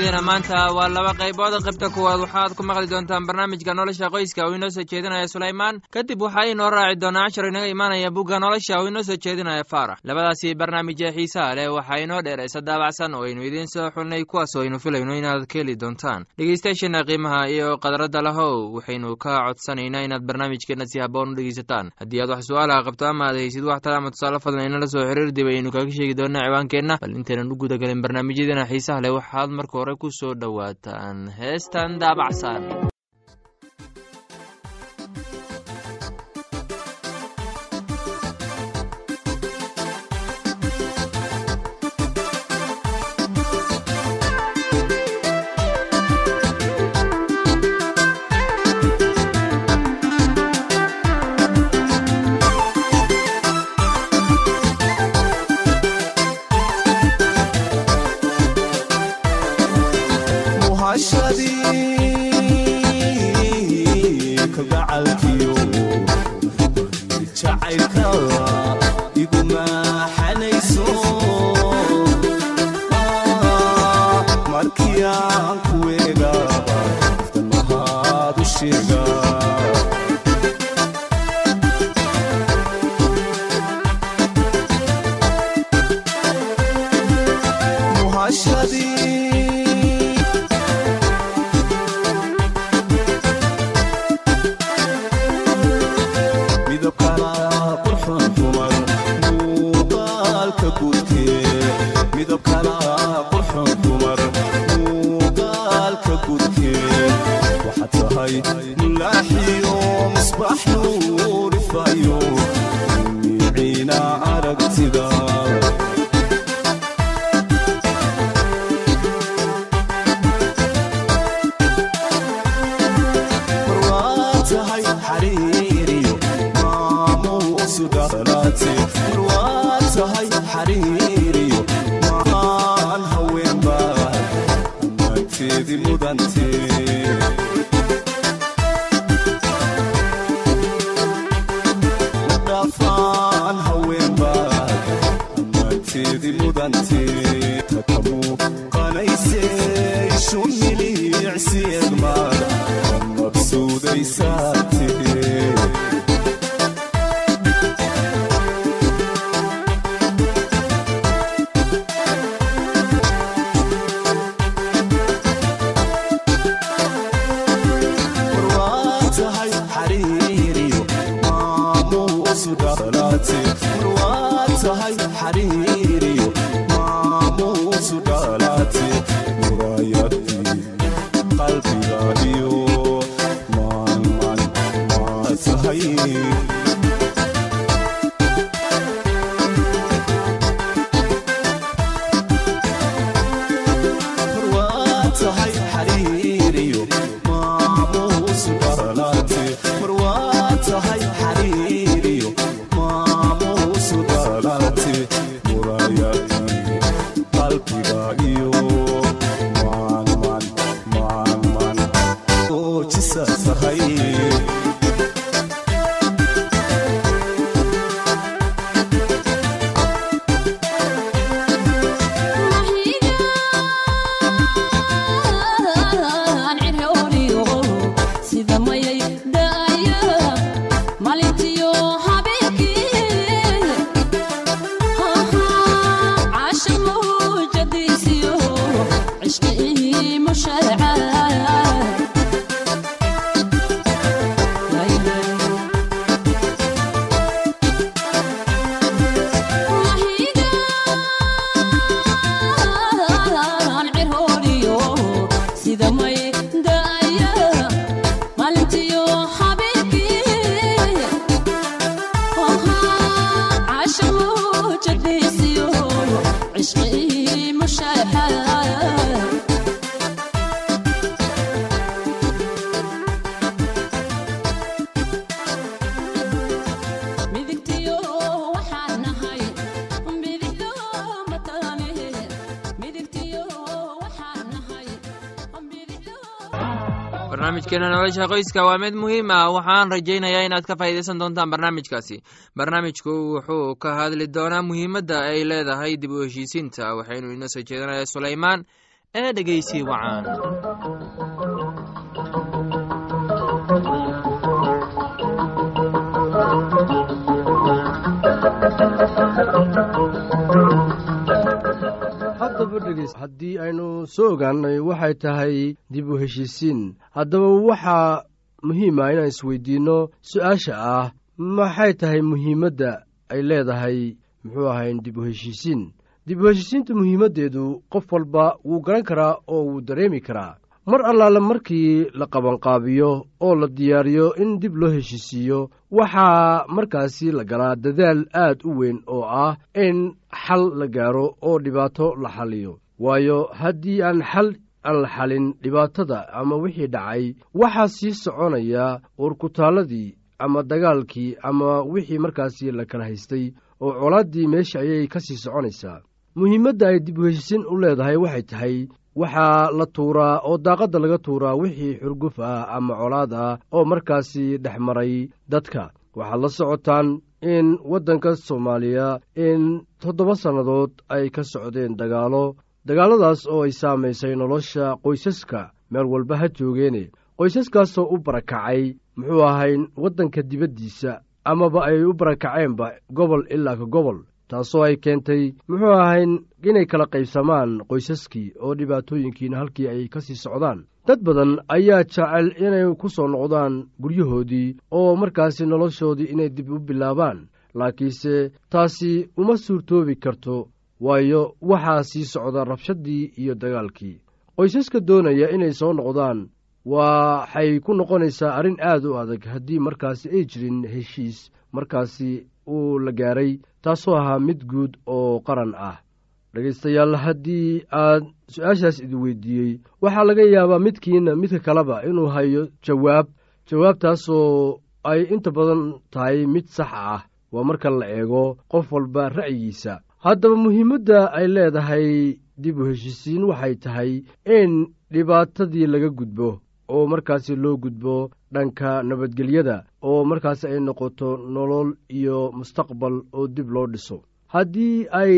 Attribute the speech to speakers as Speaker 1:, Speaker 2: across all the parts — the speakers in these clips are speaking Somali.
Speaker 1: barnaamijyadeena maanta waa laba qaybood. Qaybta kuwaad waxaad ku maqli doontaan barnaamijka nolosha qoyska uu inoo soo jeedinaya sulaymaan. Kadib waxaa inoo raaci doonaa cashar inaga imaanaya bugga nolosha uu inoo soo jeedinaya faarax labadaasi barnaamij ee xiisaha leh waxaa inoo dheeraysa daabacsan oo aynu idiin soo xulnay kuwaas oo aynu filayno inaad ka heli doontaan. Dhegeystayaasheena qiimaha iyo qadaradda lahow waxaynu ka codsanaynaa inaad barnaamijkeena si haboon u dhegeysataan haddii aad wax su'aalaha qabto ama aad haysid wax tala ama tusaale fadlan inala soo xiriir dib ayaynu kaga sheegi doonaa ciwaankeenna. Bal intaynan u gudagelin barnaamijyadeena xiisaha leh waxaad marka hore ku soo dhowaataan heestan daabacsan يا الخير nolosha qoyska waa mid muhiim ah. Waxaan rajaynayaa inaad ka faa'iidaysan doontaan barnaamijkaasi. Barnaamijku wuxuu ka hadli doonaa muhiimadda ay leedahay dib u heshiisiinta waxaynu inoo soo jeedinaya sulaymaan ee dhegeysi wacaan
Speaker 2: dhegeys haddii aynu soo ogaanay waxay tahay dib u heshiisiin. Haddaba waxaa muhiima inaan isweydiinno su'aasha ah maxay tahay muhiimadda ay leedahay muxuu ahayn dib u heshiisiin? Dib u heshiisiinta muhiimaddeedu qof walba wuu garan karaa oo wuu dareemi karaa. Mar allaale markii la qabanqaabiyo oo la diyaariyo in dib loo heshiisiiyo waxaa markaasi la galaa dadaal aad u weyn oo ah in xal la gaaro oo dhibaato la xaliyo waayo haddii aan xal aan la xalin dhibaatada ama wixii dhacay waxaa sii soconaya uurkutaalladii ama dagaalkii ama wixii markaasi la kala haystay oo colaaddii meesha ayay ka sii soconaysaa. Muhiimadda ay dib u heshiisiin u leedahay waxay tahay waxaa la tuuraa oo daaqadda laga tuuraa wixii xurguf ah ama colaad ah oo markaasi dhex maray dadka. Waxaad la socotaan in waddanka soomaaliya in toddoba sannadood ay ka socdeen dagaalo dagaalladaas oo ay saamaysay nolosha qoysaska meel walba ha joogeene. Qoysaskaasoo u barakacay muxuu ahayn waddanka dibaddiisa amaba ay u barakaceenba gobol ilaa ka gobol taasoo ay keentay muxuu ahayn inay kala qaybsamaan qoysaskii oo dhibaatooyinkiina halkii ay ka sii socdaan. Dad badan ayaa jecel inay ku soo noqdaan guryahoodii oo markaasi noloshoodii inay dib u bilaabaan. Laakiinse taasi uma suurtoobi karto waayo waxaa sii socda rabshaddii iyo dagaalkii. Qoysaska doonaya inay soo noqdaan waxay ku noqonaysaa arrin aad u adag haddii markaasi ay jirin heshiis markaasi uu la gaaray taasoo ahaa mid guud oo qaran ah. Dhegaystayaal haddii aad su'aashaas idi weydiiyey waxaa laga yaabaa midkiina midka kaleba inuu hayo jawaab jawaabtaasoo ay inta badan tahay mid sax ah. Waa marka la eego qof walba ra'yigiisa haddaba muhiimadda ay leedahay dib u heshiisiin waxay tahay in dhibaatadii laga gudbo oo markaasi loo gudbo dhanka nabadgelyada oo markaasi ay noqoto nolol iyo mustaqbal oo dib loo dhiso. Haddii ay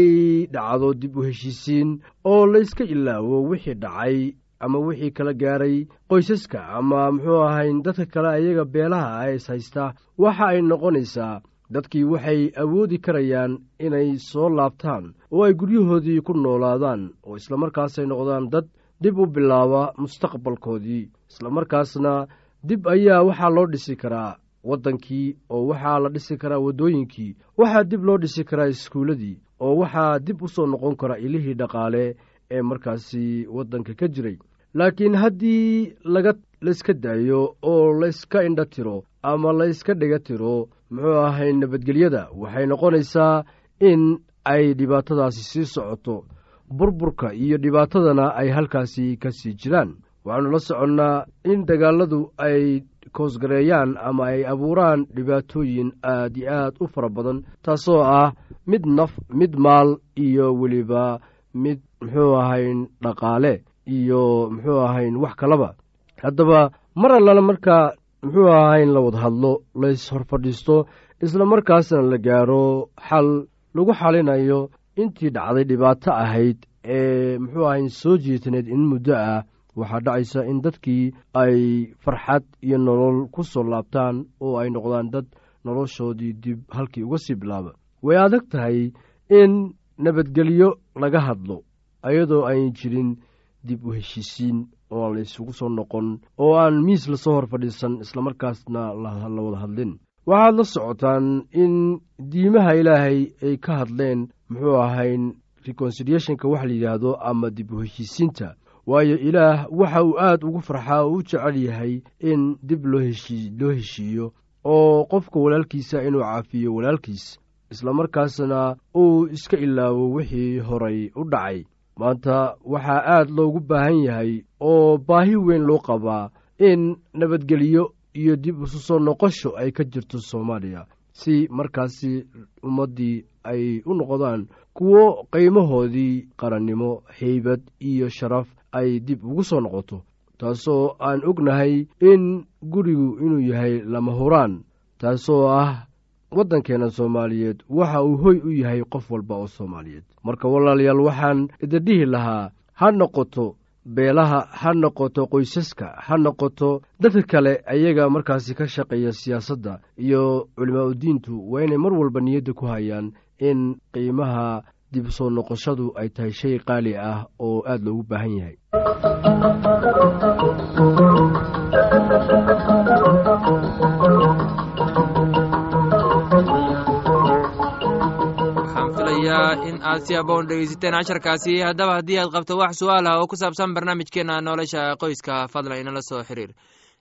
Speaker 2: dhacdo dib u heshiisiin oo layska ilaawo wixii dhacay ama wixii kala gaaray qoysaska ama muxuu ahayn dadka kale ayaga beelaha ah is haysta waxa ay noqonaysaa dadkii waxay awoodi karayaan inay soo laabtaan oo ay guryahoodii ku noolaadaan oo islamarkaasay noqdaan dad dib u bilaaba mustaqbalkoodii. Islamarkaasna dib ayaa waxaa loo dhisi karaa waddankii oo waxaa la dhisi karaa waddooyinkii waxaa dib loo dhisi karaa iskuulladii oo waxaa dib u soo noqon kara ilihii dhaqaale ee markaasi waddanka ka jiray. Laakiin haddii laga layska daayo oo layska indha tiro ama layska dhiga tiro muxuu ahay nabadgelyada waxay noqonaysaa in ay dhibaatadaasi sii socoto. Burburka iyo dhibaatadana ay halkaasi ka sii jiraan. Waxaannu la soconnaa in dagaalladu ay koosgareeyaan ama ay abuuraan dhibaatooyin aad iyo aad u fara badan taasoo ah mid naf mid maal iyo weliba mid muxuu ahayn dhaqaale iyo muxuu ahayn wax kalaba. Haddaba mar allana markaa muxuu ahayn la wada hadlo lays hor fadhiisto isla markaasna la gaaro xal lagu xalinayo intii dhacday dhibaato ahayd ee muxuu ahayn soo jiitaneed in muddo ah. Waxaa dhacaysa in dadkii ay farxad iyo nolol ku soo laabtaan oo ay noqdaan dad noloshoodii dib halkii uga sii bilaaba. Way adag tahay in nabadgelyo laga hadlo ayadoo ayn jirin dib u heshiisiin oo aan la soo noqon oo aan miis la soo hor fadhiisan islamarkaasna la wada hadlin. Waxaad la socotaan in diimaha ilaahay ay ka hadleen muxuu ahayn reconciliationka wax la yidhaahdo ama dib u heshiisiinta waayo ilaah waxa uu aad ugu farxaa oo u jecel yahay in dib loo loo heshiiyo oo qofka walaalkiisa inuu caafiyo walaalkiis islamarkaasna uu iska ilaawo wixii horay u dhacay maanta waxaa aad loogu baahan yahay oo baahi weyn loo qabaa in nabadgelyo iyo dib isu soo noqosho ay ka jirto soomaaliya si markaasi ummaddii ay u noqdaan kuwo qiimahoodii qarannimo haybad iyo sharaf ay dib ugu soo noqoto taasoo aan ognahay in gurigu inuu yahay lama huraan taasoo ah waddankeenna soomaaliyeed waxa uu hoy u yahay qof walba oo soomaaliyeed. Marka walaalayaal waxaan idin dhihi lahaa ha noqoto beelaha ha noqoto qoysaska ha noqoto dadka kale ayaga markaasi ka shaqeeya siyaasadda iyo culimaa udiintu waa inay mar walba niyadda ku hayaan in qiimaha dib soo noqoshadu ay tahay shay qaali ah oo aad loogu baahan yahay
Speaker 1: in aad si aboon dhegeysateen casharkaasi. Haddaba haddii aad qabto wax su'aal ah oo ku saabsan barnaamijkeenna nolosha qoyska fadlan inala soo xiriir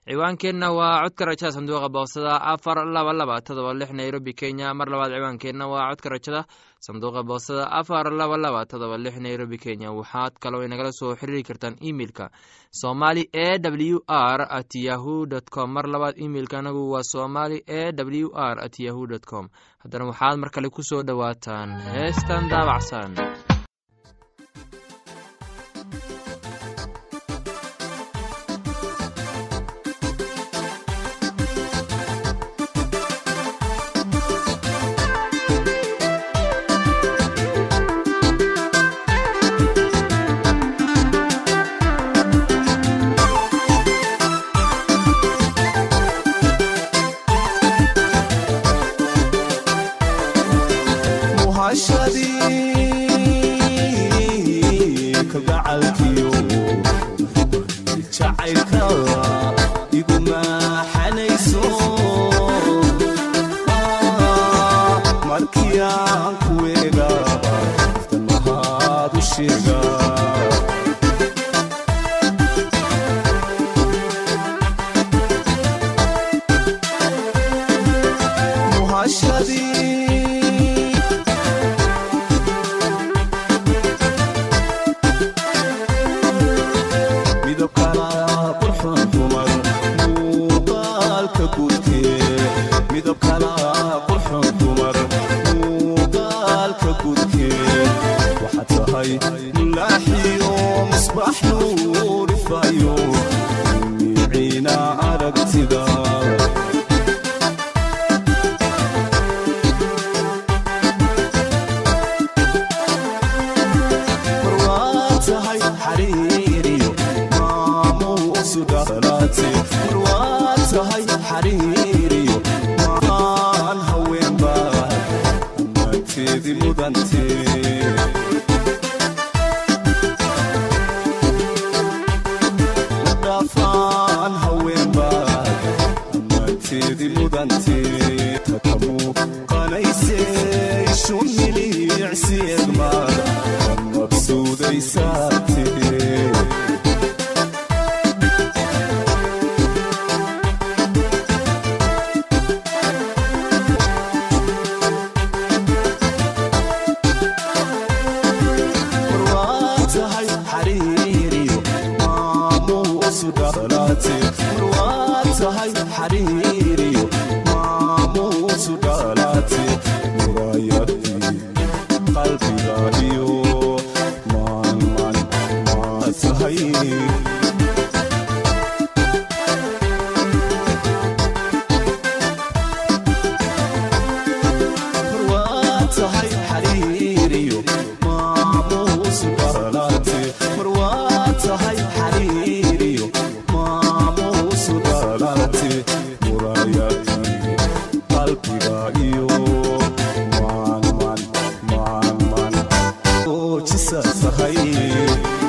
Speaker 1: ciwaankeenna waa codka rajada sanduuqa boosada afar laba laba todoba lix nairobi kenya. Mar labaad ciwaankeenna waa codka rajada sanduuqa boosada afar laba laba todoba lix nairobi kenya. Waxaad kaloo inagala soo xiriiri kartaan emeilka somali e w r at yahu dt com. Mar labaad imeilka anagu waa somali e w r at yahu dt com. Haddana waxaad mar kale ku soo dhowaataan heestan daabacsan bye. sahayee.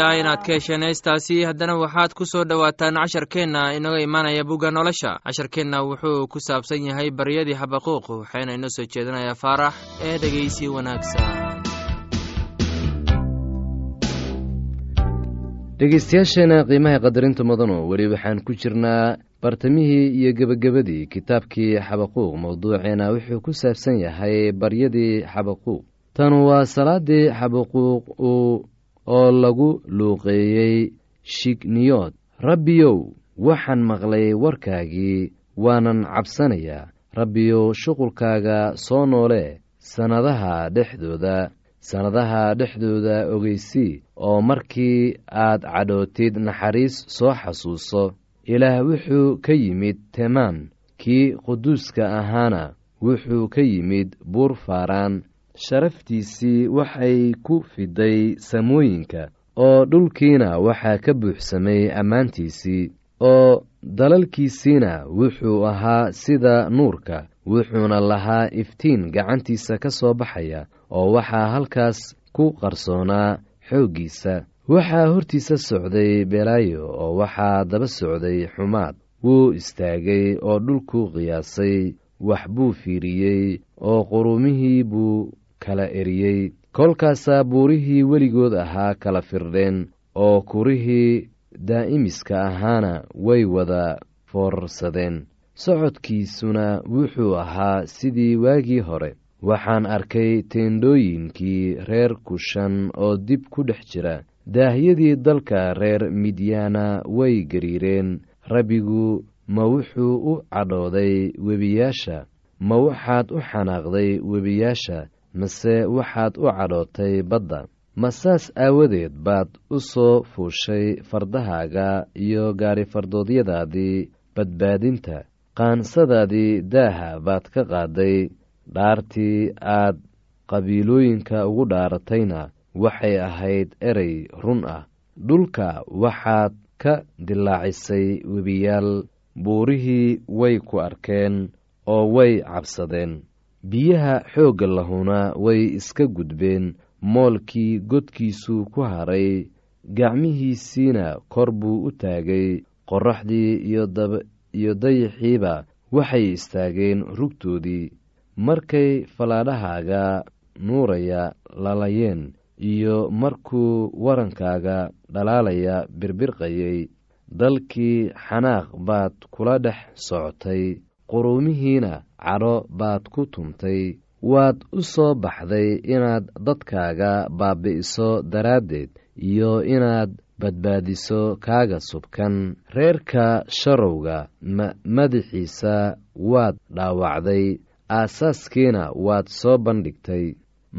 Speaker 1: Waxaan filayaa inaad ka hesheen heestaasi haddana waxaad ku soo dhowaataan casharkeenna inaga imaanaya bugga nolosha. Casharkeenna wuxuu ku saabsan yahay baryadii xabaquuq waxayna inoo soo jeedinayaa faarax ee dhegeysi wanaagsan.
Speaker 3: Dhegeystayaasheena qiimaha qadarinta mudano weli waxaan ku jirnaa bartamihii iyo gebagabadii kitaabkii xabaquuq mowduuceena wuxuu ku saabsan yahay baryadii xabaquuq tan waa salaadii xabaquuq oo lagu luuqeeyey shigniyood rabbiyow waxaan maqlay warkaagii waanan cabsanayaa rabbiyow shuqulkaaga soo noole sannadaha dhexdooda sannadaha dhexdooda ogeysii oo markii aad cadhootid naxariis soo xasuuso. Ilaah wuxuu ka yimid temaan kii quduuska ahaana. Wuxuu ka yimid buur faaraan sharaftiisii waxay ku fiday samooyinka oo dhulkiina waxaa ka buuxsamay ammaantiisii oo dalalkiisiina wuxuu ahaa sida nuurka wuxuuna lahaa iftiin gacantiisa ka soo baxaya oo waxaa halkaas ku qarsoonaa xooggiisa. Waxaa hortiisa socday belaayo oo waxaa daba socday xumaad. Wuu istaagay oo dhulku qiyaasay wax buu fiiriyey oo qurumihii buu kala eriyey kolkaasaa buurihii weligood ahaa kala firdheen oo kurihii daa'imiska ahaana way wada foorarsadeen. Socodkiisuna wuxuu ahaa sidii waagii hore. Waxaan arkay teendhooyinkii reer kushan oo dib ku dhex jira. Daahyadii dalka reer midyaana way gariireen. Rabbigu ma wuxuu u cadhooday webiyaasha. Ma waxaad u xanaaqday webiyaasha mase waxaad u cadhootay badda. Ma saas aawadeed baad u soo fuushay fardahaaga iyo gaarifardoodyadaadii badbaadinta. Qaansadaadii daaha baad ka qaaday. Dhaartii aad qabiilooyinka ugu dhaaratayna waxay ahayd erey run ah. Dhulka waxaad ka dilaacisay webiyaal. Buurihii way ku arkeen oo way cabsadeen biyaha xoogga lahuna way iska gudbeen moolkii godkiisu ku haray gacmihiisiina kor buu u taagay qorraxdii iyo dayaxiiba waxay istaageen rugtoodii. Markay fallaadhahaaga nuuraya lalayeen iyo markuu warankaaga dhalaalaya birbirqayay dalkii xanaaq baad kula dhex socotay quruumihiina cadho baad ku tumtay waad u soo baxday inaad dadkaaga baabi'iso daraaddeed iyo inaad badbaadiso kaaga subkan. Reerka sharowga madaxiisa waad dhaawacday aasaaskiina waad soo bandhigtay.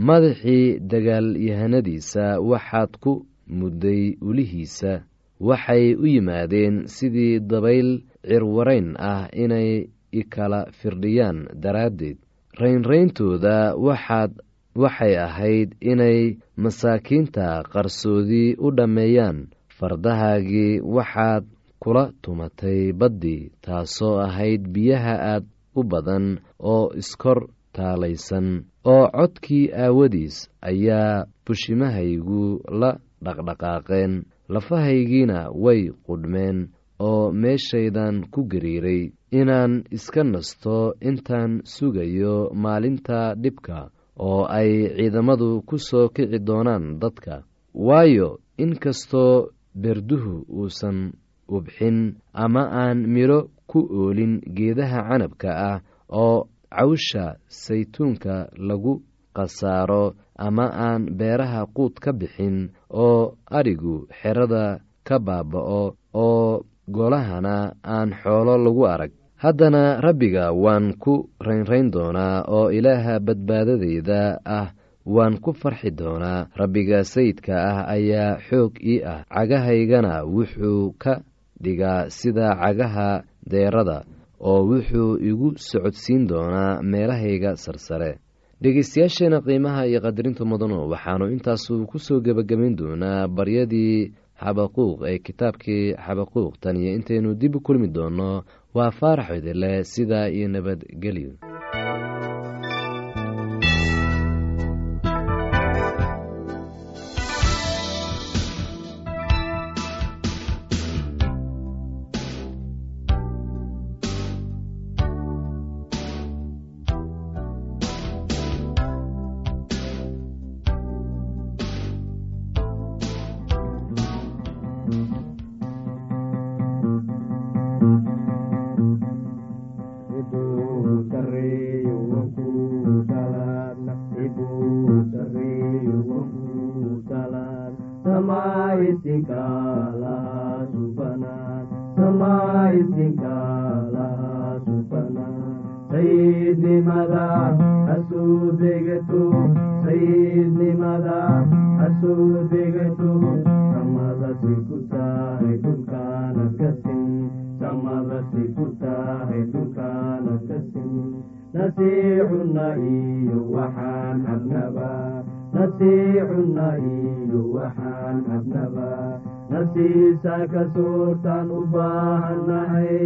Speaker 3: Madaxii dagaalyahanadiisa waxaad ku mudday ulihiisa waxay u yimaadeen sidii dabayl cirwarayn ah inay ikala firdhiyaan daraaddeed. Raynrayntooda waxaad waxay ahayd inay masaakiinta qarsoodii u dhammeeyaan. Fardahaagii waxaad kula tumatay baddii taasoo ahayd biyaha aad u badan oo iskor taalaysan oo codkii aawadiis ayaa bushimahaygu la dhaqdhaqaaqeen. Lafahaygiina way qudhmeen oo meeshaydan ku gariiray inaan iska nasto intaan sugayo maalinta dhibka oo ay ciidamadu ku soo kici doonaan dadka. Waayo inkastoo berduhu uusan ubxin ama aan midho ku oolin geedaha canabka ah oo cawsha saytuunka lagu khasaaro ama aan beeraha quud ka bixin oo adhigu xerada ka baaba'o oo golahana aan xoolo lagu arag haddana rabbiga waan ku raynrayn doonaa oo ilaaha badbaadadeyda ah waan ku farxi doonaa. Rabbiga sayidka ah ayaa xoog ii ah. Cagahaygana wuxuu ka dhigaa sida cagaha deerada oo wuxuu igu socodsiin doonaa meelahayga sarsare. Dhegeystayaasheena qiimaha iyo qadarinta mudano waxaanu intaasu ku soo gebagabayn doonaa baryadii xabaquuq ee kitaabkii xabaquuq tan iyo intaynu dib u kulmi doonno waa faarax idile sidaa iyo nabadgelyo
Speaker 4: nasiisa ka soortaan u baahannahay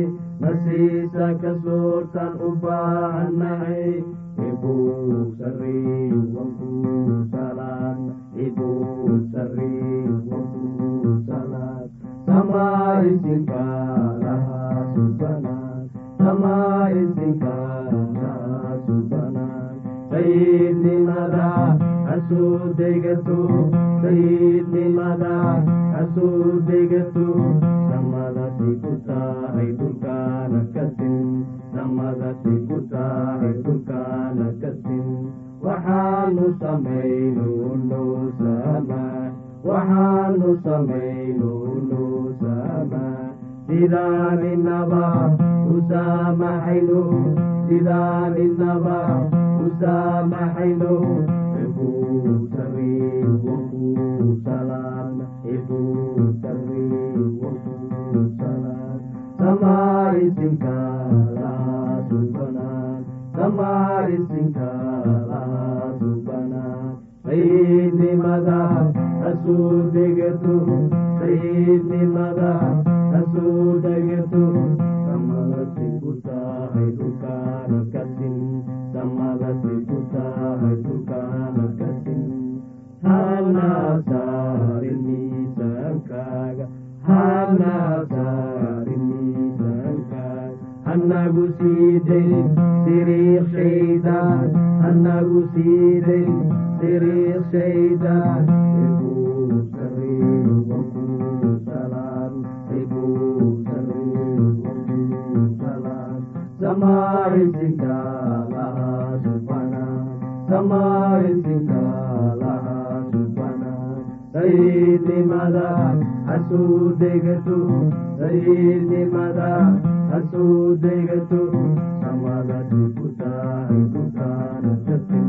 Speaker 4: nasiisa ka soortaan u baahannahay ibuu wankuu salaad samaa'isinka lahaa hasuu degato hasuu degato samadasi ku tahay dhulkaana kasin samadasi ku tahay dhulkaana kasin waxaanu samayno noo sama waxaanu samayno noo sama sidaaninaba u saamaxayno sidaaninaba u saamaxayno ibuu sariir wakuu salaam ibuu sariir hanagu siidayn siriiq shaydaan hanagu siidayn siriiq shaydaan ibuu sariir wakuu salaam ibuu sariir wakuu salaam samaa'isinka lahaa subhanaan samaa'isinka lahaa subhanaan sayidnimada hasuu degato sayidnimada hasuu degato samadasi ku tahay dhulkaana kasin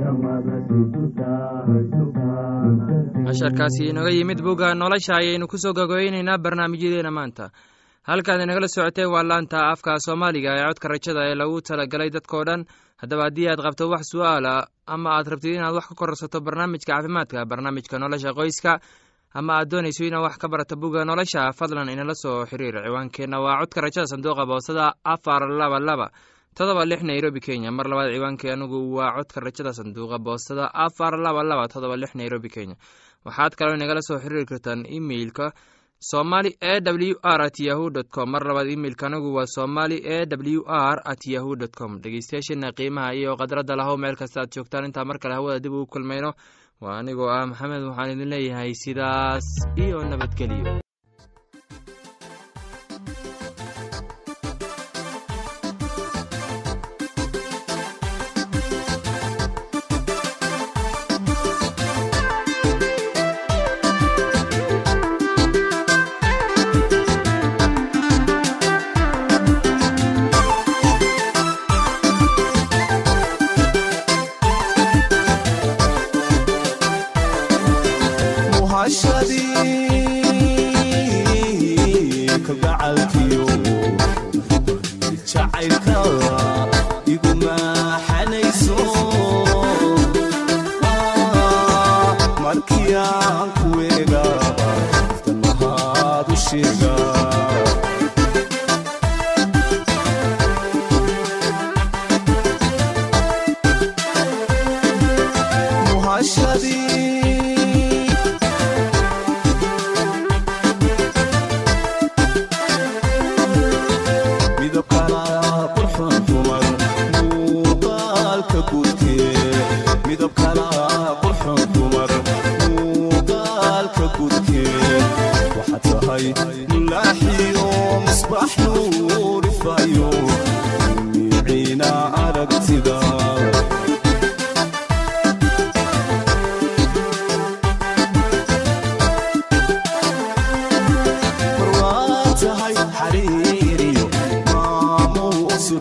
Speaker 4: samadasi ku tahay dhulkaana kasin
Speaker 1: casharkaasi inooga yimid bugga nolosha ayaynu ku soo gogoynaynaa barnaamijyadeena maanta halkaad inagala socoteen waa laanta afka soomaaliga ee codka rajada ee lagu talagalay dadkao dhan haddaba haddii aad qabto wax su'aala ama aad rabtid inaad wax ka kororsato barnaamijka caafimaadka barnaamijka nolosha qoyska ama aad doonayso inaad wax ka barato bugga nolosha fadlan inala soo xiriir ciwaankeenna. Waa codka rajada sanduuqa boosada afar laba laba todoba lix nairobi kenya. Mar labaad ciwaankii anigu waa codka rajada sanduuqa boostada afar laba laba todoba lix nairobi kenya. Waxaad kaloo inagala soo xiriiri kartaan emeilka somali e w r at yahu com. Mar labaad imeilka anigu waa somali e w r at yahu dt com. Dhegeystayaasheena qiimaha iyo khadradda lahow meel kasta aad joogtaan. Intaa mar kale hawada dib ugu kulmayno waa anigoo ah maxamed waxaan idin leeyahay sidaas iyo nabadgelyo tahay xariiriyo maamuusu